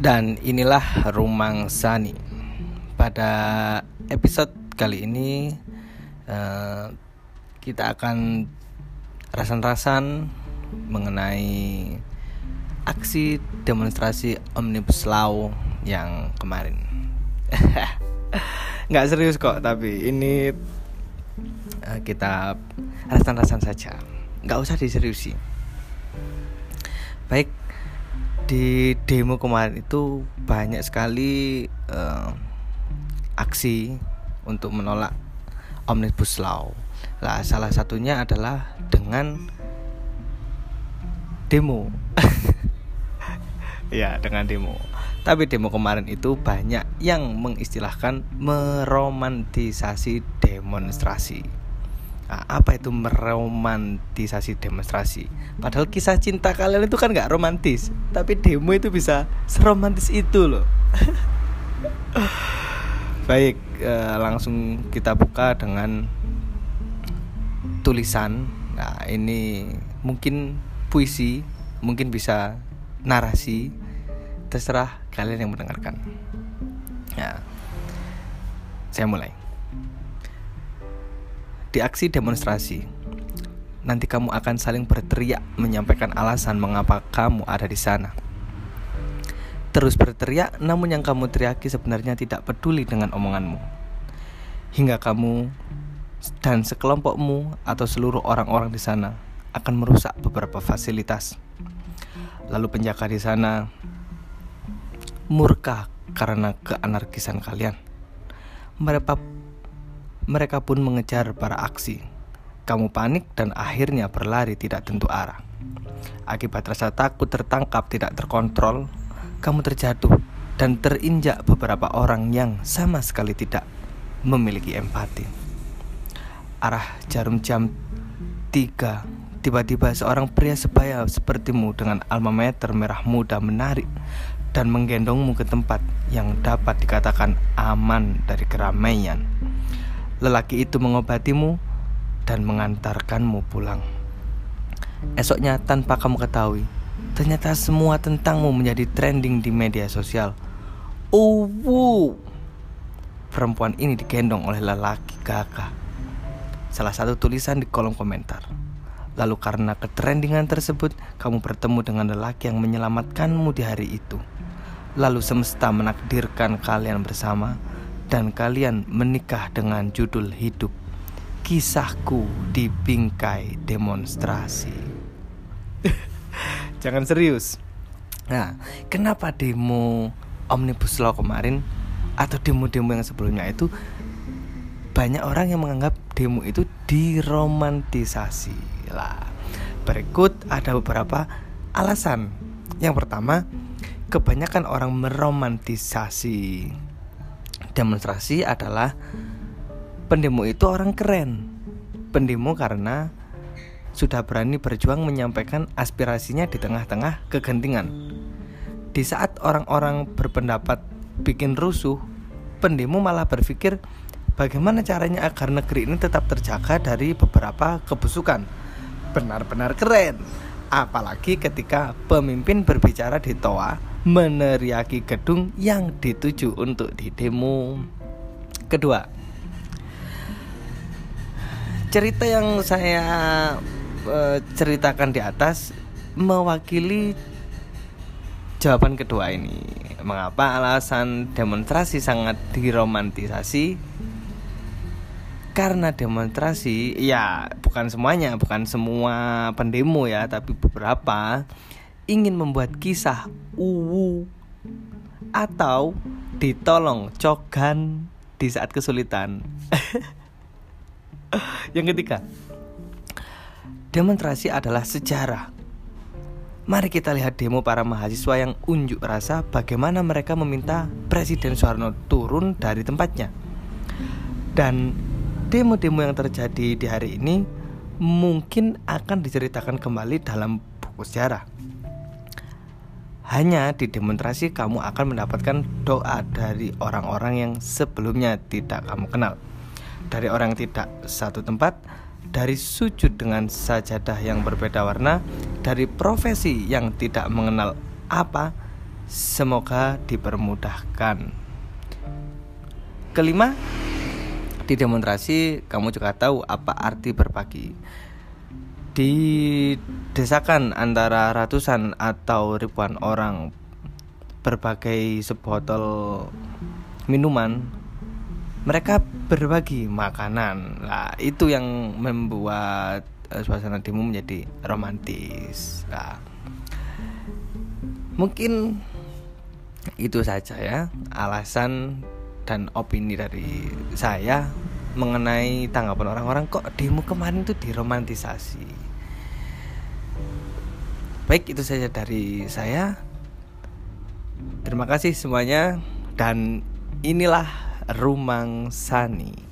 Dan inilah Rumang Sani. Pada episode kali ini uh, kita akan rasan-rasan mengenai aksi demonstrasi Omnibus Law yang kemarin. Nggak serius kok, tapi ini uh, kita rasan-rasan saja. Nggak usah diseriusi. Baik, di demo kemarin itu banyak sekali uh, aksi untuk menolak omnibus law. Lah salah satunya adalah dengan demo. ya, dengan demo. Tapi demo kemarin itu banyak yang mengistilahkan meromantisasi demonstrasi apa itu meromantisasi demonstrasi? Padahal kisah cinta kalian itu kan nggak romantis, tapi demo itu bisa seromantis itu loh. Baik, eh, langsung kita buka dengan tulisan. Nah, ini mungkin puisi, mungkin bisa narasi, terserah kalian yang mendengarkan. Ya, saya mulai di aksi demonstrasi. Nanti kamu akan saling berteriak menyampaikan alasan mengapa kamu ada di sana. Terus berteriak, namun yang kamu teriaki sebenarnya tidak peduli dengan omonganmu. Hingga kamu dan sekelompokmu atau seluruh orang-orang di sana akan merusak beberapa fasilitas. Lalu penjaga di sana murka karena keanarkisan kalian. Mereka mereka pun mengejar para aksi. Kamu panik dan akhirnya berlari tidak tentu arah. Akibat rasa takut tertangkap tidak terkontrol, kamu terjatuh dan terinjak beberapa orang yang sama sekali tidak memiliki empati. Arah jarum jam 3 Tiba-tiba seorang pria sebaya sepertimu dengan alma mater merah muda menarik dan menggendongmu ke tempat yang dapat dikatakan aman dari keramaian lelaki itu mengobatimu dan mengantarkanmu pulang. Esoknya tanpa kamu ketahui, ternyata semua tentangmu menjadi trending di media sosial. Oh, wow. Perempuan ini digendong oleh lelaki gagah. Salah satu tulisan di kolom komentar. Lalu karena ketrendingan tersebut, kamu bertemu dengan lelaki yang menyelamatkanmu di hari itu. Lalu semesta menakdirkan kalian bersama dan kalian menikah dengan judul hidup Kisahku di bingkai demonstrasi. Jangan serius. Nah, kenapa demo Omnibus Law kemarin atau demo-demo yang sebelumnya itu banyak orang yang menganggap demo itu diromantisasi lah. Berikut ada beberapa alasan. Yang pertama, kebanyakan orang meromantisasi demonstrasi adalah pendemo itu orang keren. Pendemo karena sudah berani berjuang menyampaikan aspirasinya di tengah-tengah kegentingan. Di saat orang-orang berpendapat bikin rusuh, pendemo malah berpikir bagaimana caranya agar negeri ini tetap terjaga dari beberapa kebusukan. Benar-benar keren. Apalagi ketika pemimpin berbicara di toa meneriaki gedung yang dituju untuk didemo. Kedua, cerita yang saya uh, ceritakan di atas mewakili jawaban kedua ini. Mengapa alasan demonstrasi sangat diromantisasi? Karena demonstrasi, ya bukan semuanya, bukan semua pendemo ya, tapi beberapa ingin membuat kisah uwu atau ditolong cogan di saat kesulitan. Yang ketiga, demonstrasi adalah sejarah. Mari kita lihat demo para mahasiswa yang unjuk rasa bagaimana mereka meminta Presiden Soeharno turun dari tempatnya. Dan demo-demo yang terjadi di hari ini mungkin akan diceritakan kembali dalam buku sejarah. Hanya di demonstrasi kamu akan mendapatkan doa dari orang-orang yang sebelumnya tidak kamu kenal. Dari orang tidak satu tempat, dari sujud dengan sajadah yang berbeda warna, dari profesi yang tidak mengenal apa, Semoga dipermudahkan. Kelima, di demonstrasi kamu juga tahu apa arti berbagi. Di desakan antara ratusan atau ribuan orang berbagai sebotol minuman mereka berbagi makanan. Nah itu yang membuat uh, suasana demo menjadi romantis. Nah mungkin itu saja ya alasan dan opini dari saya mengenai tanggapan orang-orang kok demo kemarin itu diromantisasi baik itu saja dari saya. Terima kasih semuanya. Dan inilah Rumang Sani